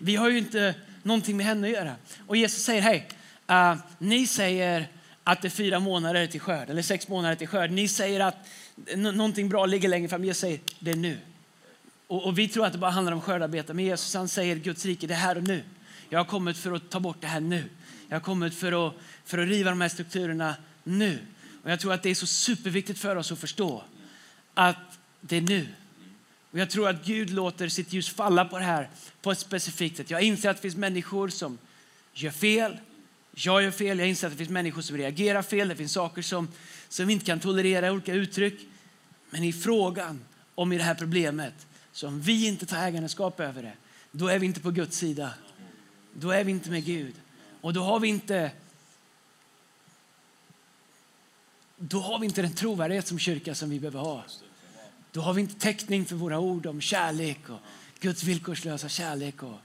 Vi har ju inte någonting med henne att göra. Och Jesus säger, hej, eh, ni säger att det är fyra månader till skörd, eller sex månader till skörd. Ni säger att någonting bra ligger längre fram. Jesus säger det är nu. Och, och, vi tror att det bara handlar om skördarbete. Men Jesus han säger Guds rike, det är här och nu. Jag har kommit för att ta bort det här nu. Jag har kommit för att, för att riva de här strukturerna nu. Och jag tror att det är så superviktigt för oss att förstå att det är nu. Och jag tror att Gud låter sitt ljus falla på det här på ett specifikt sätt. Jag inser att det finns människor som gör fel. Jag gör fel. Jag inser att det finns människor som reagerar fel. Det finns saker som som vi inte kan tolerera i olika uttryck. Men i frågan om i det här problemet Så om vi inte tar ägandeskap över det, då är vi inte på Guds sida. Då är vi inte med Gud. Och då har vi inte då har vi inte den trovärdighet som kyrka som vi behöver ha. Då har vi inte täckning för våra ord om kärlek och Guds villkorslösa kärlek. Och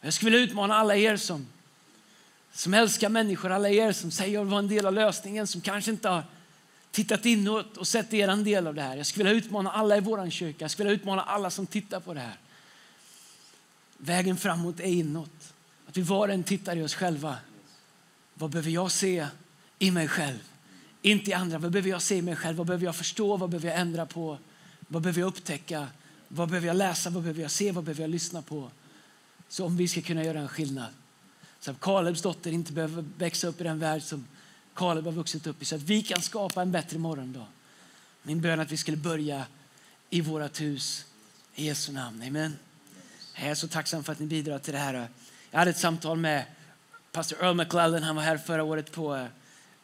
jag skulle vilja utmana alla er som, som älskar människor, alla er som säger att vara en del av lösningen, som kanske inte har tittat inåt och sett er en del av det här. Jag skulle vilja utmana alla i vår kyrka, jag skulle vilja utmana alla som tittar på det här. Vägen framåt är inåt. Att vi var och en tittar i oss själva. Vad behöver jag se i mig själv? Inte i andra. Vad behöver jag se i mig själv? Vad behöver jag förstå? Vad behöver jag ändra på? Vad behöver jag upptäcka? Vad behöver jag läsa? Vad behöver jag se? Vad behöver jag lyssna på? Så om vi ska kunna göra en skillnad. Så att Kalebs dotter inte behöver växa upp i den värld som Kaleb har vuxit upp i. Så att vi kan skapa en bättre morgondag. Min bön är att vi skulle börja i vårt hus. I Jesu namn. Amen. Jag är så tacksam för att ni bidrar till det här. Jag hade ett samtal med pastor Earl McClellan. Han var här förra året på eh,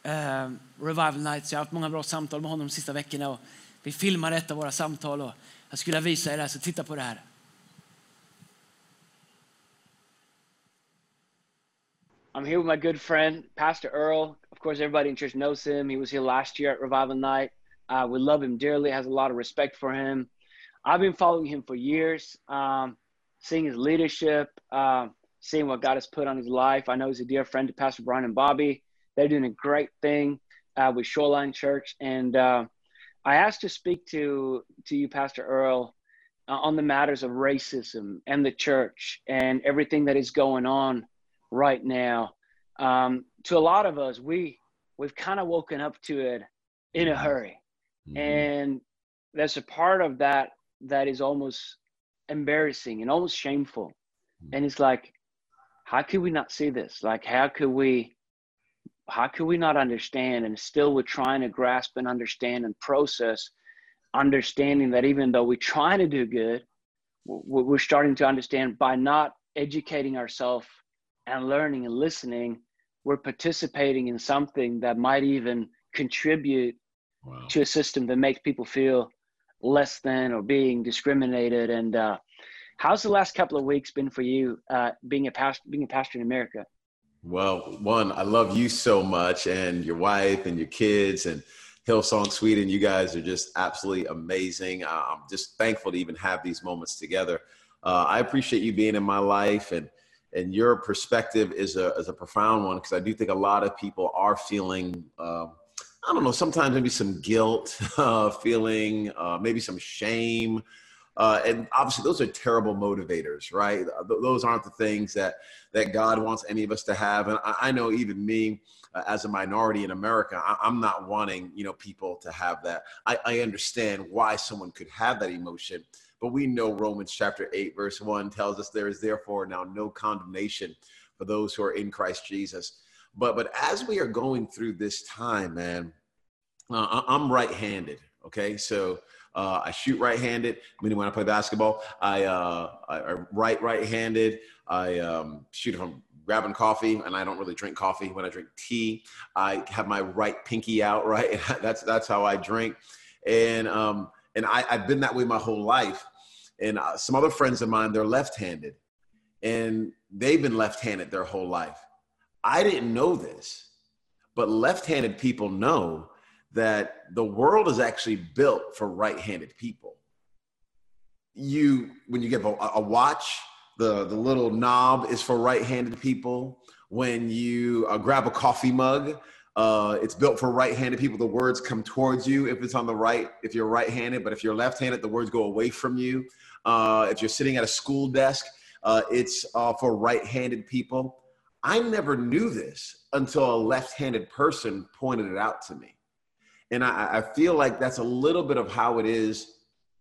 eh, Revival Nights. Jag har haft många bra samtal med honom de sista veckorna. Och vi filmar ett av våra samtal. Och jag skulle visa er det här, så titta på det här. I'm here with my good friend, Pastor Earl. Of course, everybody in church knows him. He was here last year at Revival Night. Uh, we love him dearly, has a lot of respect for him. I've been following him for years, um, seeing his leadership, uh, seeing what God has put on his life. I know he's a dear friend to Pastor Brian and Bobby. They're doing a great thing uh, with Shoreline Church. And uh, I asked to speak to, to you, Pastor Earl, uh, on the matters of racism and the church and everything that is going on right now. Um, to a lot of us, we we've kind of woken up to it in a hurry, mm-hmm. and there's a part of that that is almost embarrassing and almost shameful. Mm-hmm. And it's like, how could we not see this? Like, how could we? How could we not understand? And still, we're trying to grasp and understand and process, understanding that even though we're trying to do good, we're starting to understand by not educating ourselves and learning and listening, we're participating in something that might even contribute wow. to a system that makes people feel less than or being discriminated. And uh, how's the last couple of weeks been for you, uh, being a pastor, being a pastor in America? Well, one, I love you so much, and your wife and your kids, and Hillsong Sweden. You guys are just absolutely amazing. I'm just thankful to even have these moments together. Uh, I appreciate you being in my life and and your perspective is a, is a profound one because I do think a lot of people are feeling, uh, I don't know, sometimes maybe some guilt, uh, feeling uh, maybe some shame. Uh, and obviously, those are terrible motivators, right? Those aren't the things that that God wants any of us to have. And I, I know even me, uh, as a minority in America, I, am not wanting you know people to have that. I, I understand why someone could have that emotion, but we know Romans chapter 8, verse 1 tells us there is therefore now no condemnation for those who are in Christ Jesus. But but as we are going through this time, man, uh, I'm right-handed. Okay, so uh, I shoot right-handed. Meaning when I play basketball, I, uh, I, I write right-handed. I um, shoot from grabbing coffee, and I don't really drink coffee. When I drink tea, I have my right pinky out. Right, that's that's how I drink. And um, and I, I, have been that way my whole life. And uh, some other friends of mine, they're left-handed, and they've been left-handed their whole life. I didn't know this, but left-handed people know that the world is actually built for right-handed people. You, when you get a, a watch, the the little knob is for right-handed people. When you uh, grab a coffee mug, uh, it's built for right-handed people. The words come towards you if it's on the right, if you're right-handed. But if you're left-handed, the words go away from you. Uh, if you're sitting at a school desk, uh, it's uh, for right-handed people. I never knew this until a left-handed person pointed it out to me, and I, I feel like that's a little bit of how it is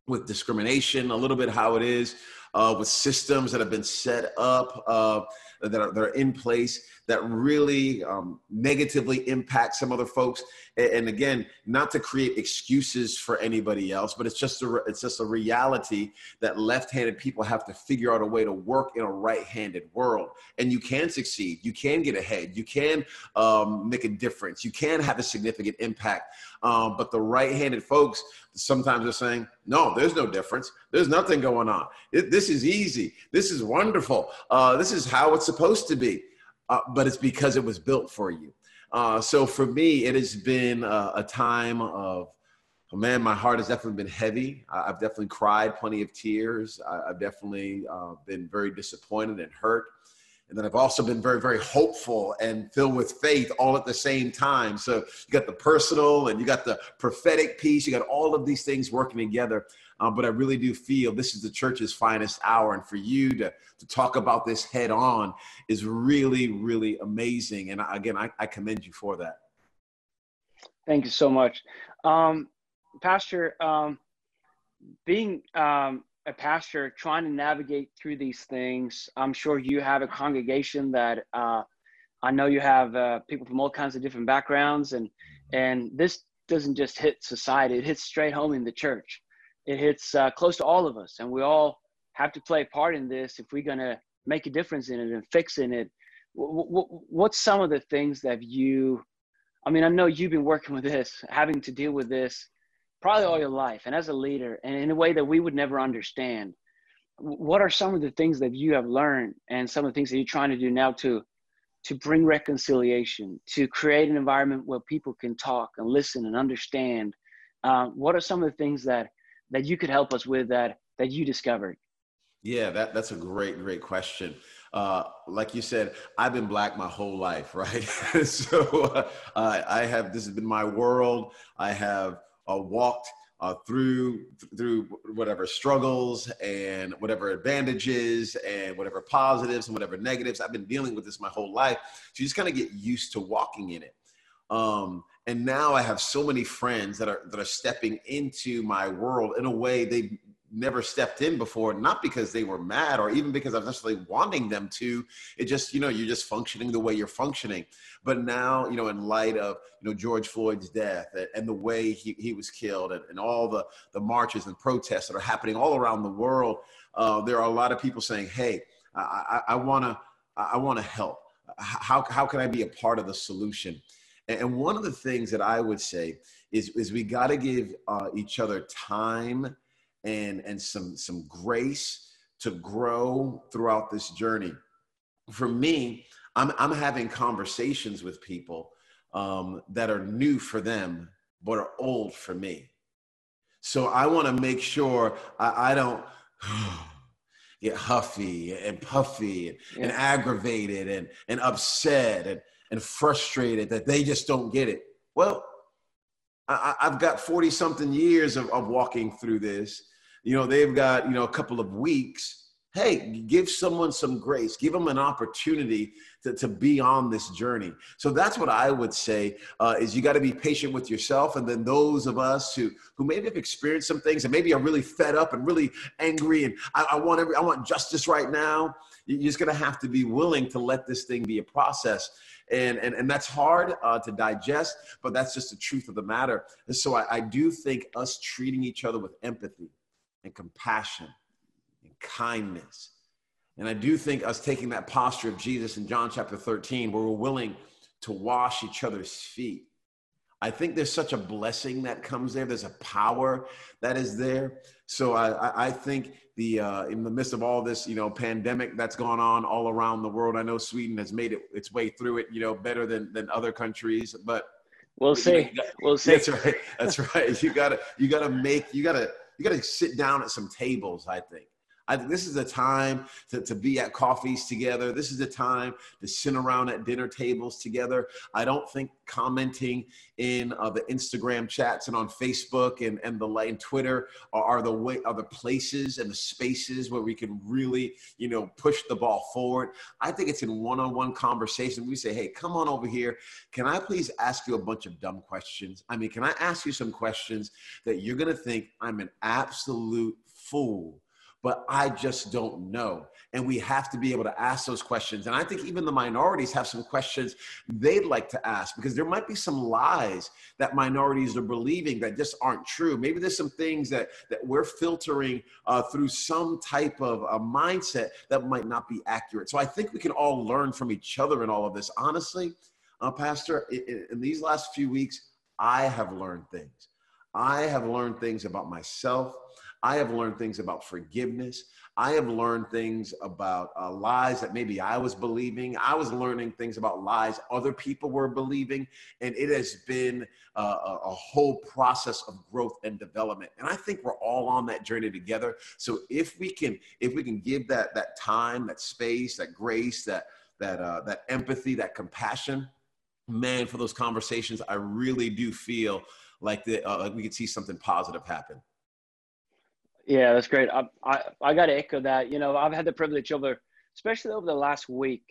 with discrimination, a little bit how it is uh, with systems that have been set up uh, that, are, that are in place that really um, negatively impact some other folks. And, and, again, not to create excuses for anybody else, but it's just a it's just a reality that left-handed people have to figure out a way to work in a right-handed world. And you can succeed. You can get ahead. You can um, make a difference. You can have a significant impact. Um, but the right-handed folks sometimes are saying, "No, there's no difference. There's nothing going on. It, this is easy. This is wonderful. Uh, this is how it's supposed to be." Uh, but it's because it was built for you. Uh, so for me, it has been a, a time of Oh, man, my heart has definitely been heavy. I've definitely cried plenty of tears. I've definitely uh, been very disappointed and hurt. And then I've also been very, very hopeful and filled with faith all at the same time. So you got the personal and you got the prophetic piece. You got all of these things working together. Um, but I really do feel this is the church's finest hour. And for you to, to talk about this head on is really, really amazing. And again, I, I commend you for that. Thank you so much. Um, Pastor, um, being um, a pastor, trying to navigate through these things, I'm sure you have a congregation that uh, I know you have uh, people from all kinds of different backgrounds, and and this doesn't just hit society; it hits straight home in the church. It hits uh, close to all of us, and we all have to play a part in this if we're going to make a difference in it and fixing it. What's some of the things that you? I mean, I know you've been working with this, having to deal with this probably all your life and as a leader and in a way that we would never understand what are some of the things that you have learned and some of the things that you're trying to do now to to bring reconciliation to create an environment where people can talk and listen and understand uh, what are some of the things that that you could help us with that that you discovered yeah that, that's a great great question uh, like you said, I've been black my whole life, right? so uh, I have this has been my world. I have uh, walked uh, through through whatever struggles and whatever advantages and whatever positives and whatever negatives. I've been dealing with this my whole life. So you just kind of get used to walking in it. Um, and now I have so many friends that are that are stepping into my world in a way they never stepped in before, not because they were mad or even because I was necessarily wanting them to. It just, you know, you're just functioning the way you're functioning. But now, you know, in light of, you know, George Floyd's death and, the way he, he was killed and, and all the, the marches and protests that are happening all around the world, uh, there are a lot of people saying, hey, I, I, I want to I want to help. How, how can I be a part of the solution? And one of the things that I would say is, is we got to give uh, each other time and and some some grace to grow throughout this journey. For me, I'm I'm having conversations with people um, that are new for them but are old for me. So I want to make sure I, I don't get huffy and puffy and, yeah. and aggravated and, and upset and, and frustrated that they just don't get it. Well, I, have got 40 something years of, of walking through this you know, they've got, you know, a couple of weeks. Hey, give someone some grace, give them an opportunity to, to be on this journey. So that's what I would say uh, is you got to be patient with yourself. And then those of us who, who maybe have experienced some things and maybe are really fed up and really angry and I, I want every, I want justice right now. You're just going to have to be willing to let this thing be a process and and, and that's hard uh, to digest but that's just the truth of the matter and so I, I do think us treating each other with empathy and compassion and kindness. And I do think us taking that posture of Jesus in John chapter 13, where we're willing to wash each other's feet. I think there's such a blessing that comes there. There's a power that is there. So I, I think the uh, in the midst of all this, you know, pandemic that's gone on all around the world. I know Sweden has made it its way through it, you know, better than than other countries. But we'll see. Got, we'll see. That's right. That's right. You gotta you gotta make you gotta you got to sit down at some tables, I think. I think this is a time to, to be at coffees together. This is a time to sit around at dinner tables together. I don't think commenting in uh, the Instagram chats and on Facebook and, and the and Twitter are, are the way are the places and the spaces where we can really, you know, push the ball forward. I think it's in one-on-one conversation. We say, hey, come on over here. Can I please ask you a bunch of dumb questions? I mean, can I ask you some questions that you're gonna think I'm an absolute fool but I just don't know. And we have to be able to ask those questions. And I think even the minorities have some questions they'd like to ask because there might be some lies that minorities are believing that just aren't true. Maybe there's some things that, that we're filtering uh, through some type of a mindset that might not be accurate. So I think we can all learn from each other in all of this. Honestly, uh, Pastor, in, in these last few weeks, I have learned things. I have learned things about myself. I have learned things about forgiveness. I have learned things about uh, lies that maybe I was believing. I was learning things about lies other people were believing. And it has been a, a whole process of growth and development. And I think we're all on that journey together. So if we can, if we can give that, that time, that space, that grace, that, that, uh, that empathy, that compassion, man, for those conversations, I really do feel like the, uh, we could see something positive happen. Yeah, that's great. I, I, I got to echo that. You know, I've had the privilege over, especially over the last week,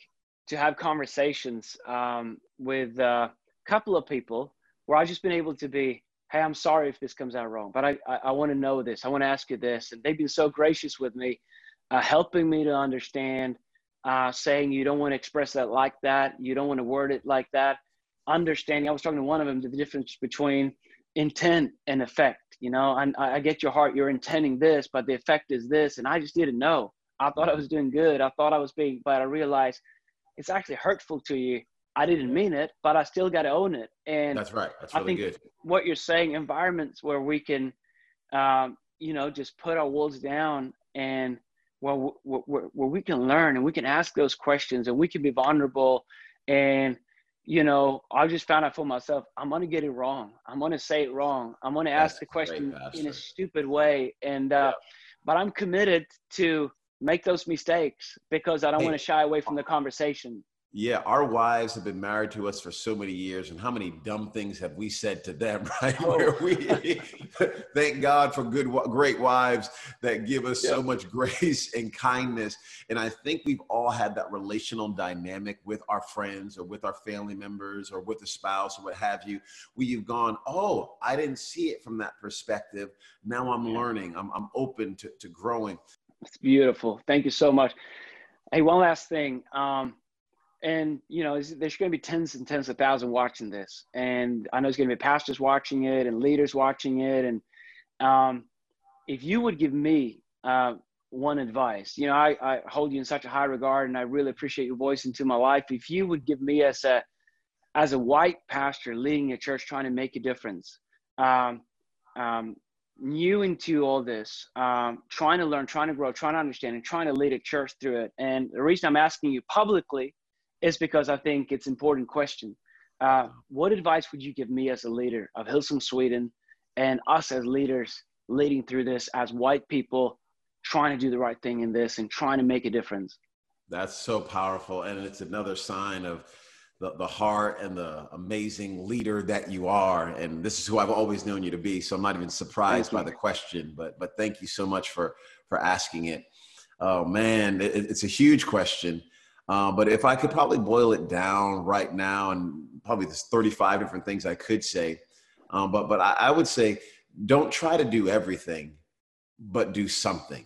to have conversations um, with a couple of people where I've just been able to be, hey, I'm sorry if this comes out wrong, but I, I, I want to know this. I want to ask you this. And they've been so gracious with me, uh, helping me to understand, uh, saying you don't want to express that like that. You don't want to word it like that. Understanding. I was talking to one of them, the difference between intent and effect you know I, I get your heart you're intending this but the effect is this and i just didn't know. I thought i was doing good. I thought i was being but i realized it's actually hurtful to you. I didn't mean it but i still got to own it. And that's right. That's really I think good. what you're saying environments where we can um, you know just put our walls down and where, where, where we can learn and we can ask those questions and we can be vulnerable and you know, I just found out for myself, I'm going to get it wrong. I'm going to say it wrong. I'm going to ask the question in a stupid way. And, uh, yeah. but I'm committed to make those mistakes because I don't Hey. want to shy away from the conversation. Yeah, our wives have been married to us for so many years, and how many dumb things have we said to them, right? Oh. Where we thank God for good, great wives that give us so much grace and kindness. And I think we've all had that relational dynamic with our friends or with our family members or with a spouse or what have you, where you've gone, Oh, I didn't see it from that perspective. Now I'm learning, I'm, I'm open to, to growing. It's beautiful. Thank you so much. Hey, one last thing. Um, and you know, there's, going to be tens and tens of thousands watching this, and I know there's going to be pastors watching it and leaders watching it. And um, if you would give me uh, one advice, you know, I, I hold you in such a high regard, and I really appreciate your voice into my life. If you would give me as a as a white pastor leading a church, trying to make a difference, um, um, new into all this, um, trying to learn, trying to grow, trying to understand, and trying to lead a church through it. And the reason I'm asking you publicly is because I think it's an important question. Uh, what advice would you give me as a leader of Hillsong Sweden and us as leaders leading through this as white people trying to do the right thing in this and trying to make a difference? That's so powerful. And it's another sign of the, the heart and the amazing leader that you are. And this is who I've always known you to be. So I'm not even surprised by the question, but, but thank you so much for, for asking it. Oh man, it, it's a huge question. Uh, but if I could probably boil it down right now, and probably there's 35 different things I could say, um, but but I, I would say don't try to do everything, but do something.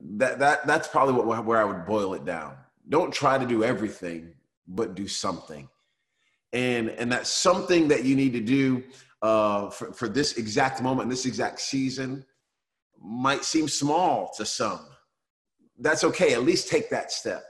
That that that's probably what where I would boil it down. Don't try to do everything, but do something. And and that's something that you need to do uh, for for this exact moment, this exact season, might seem small to some. That's okay. At least take that step.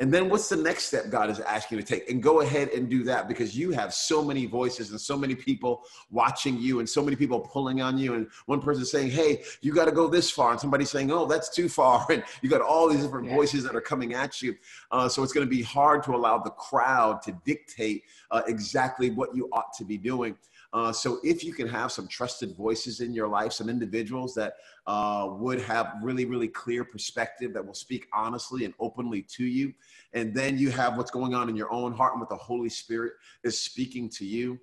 And then what's the next step God is asking you to take? And go ahead and do that because you have so many voices and so many people watching you and so many people pulling on you. And one person saying, Hey, you got to go this far. And somebody saying, Oh, that's too far. And you got all these different Yeah. voices that are coming at you. Uh, so it's going to be hard to allow the crowd to dictate uh, exactly what you ought to be doing. Uh, so if you can have some trusted voices in your life, some individuals that uh, would have really, really clear perspective that will speak honestly and openly to you, and then you have what's going on in your own heart and what the Holy Spirit is speaking to you.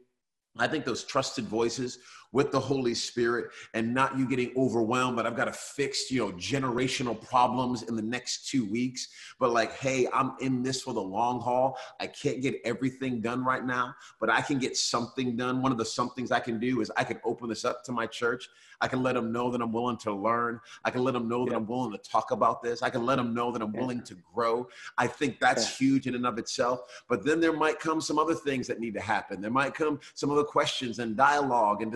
I think those trusted voices with the Holy Spirit and not you getting overwhelmed, but I've got to fix, you know, generational problems in the next two weeks. But like, hey, I'm in this for the long haul. I can't get everything done right now, but I can get something done. One of the somethings I can do is I can open this up to my church. I can let them know that I'm willing to learn. I can let them know that I'm willing to talk about this. I can let them know that I'm willing to grow. I think that's huge in and of itself. But then there might come some other things that need to happen. There might come some other questions and dialogue and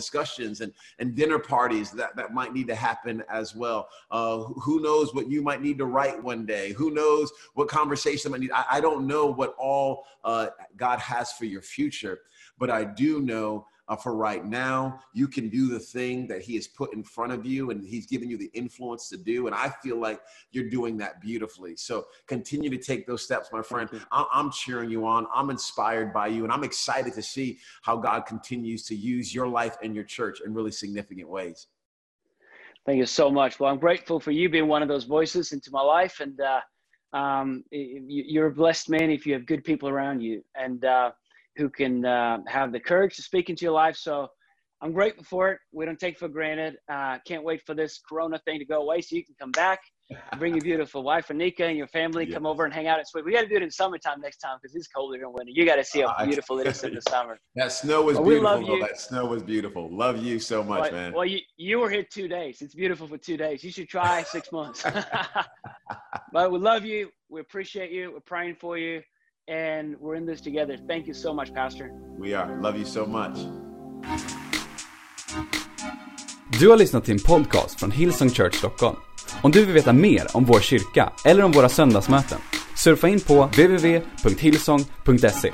and, and dinner parties that, that might need to happen as well. Uh, who knows what you might need to write one day? Who knows what conversation might need? I, I don't know what all uh, God has for your future, but I do know uh, for right now. You can do the thing that He has put in front of you and He's given you the influence to do. And I feel like you're doing that beautifully. So continue to take those steps, my friend. I- I'm cheering you on. I'm inspired by you. And I'm excited to see how God continues to use your life and your church in really significant ways. Thank you so much. Well, I'm grateful for you being one of those voices into my life, and uh, um, you're a blessed man if you have good people around you and uh, who can uh, have the courage to speak into your life. So I'm grateful for it. We don't take it for granted. Uh, can't wait for this Corona thing to go away so you can come back, bring your beautiful wife Anika and your family, come over and hang out and sweet. We got to do it in summertime next time because it's colder in winter. You got to see how beautiful it is in the summer. That snow was Well, we beautiful. love you. That snow was beautiful. Love you so much, well, man. well, you, you were here two days. It's beautiful for two days. You should try six months. but we love you. We appreciate you. We're praying for you. And we're in this together. Thank you so much, Pastor. We are. Love you so much. Du har lyssnat till en podcast från Hillsong Church Stockholm. Om du vill veta mer om vår kyrka eller om våra söndagsmöten, surfa in på www.hillsong.se.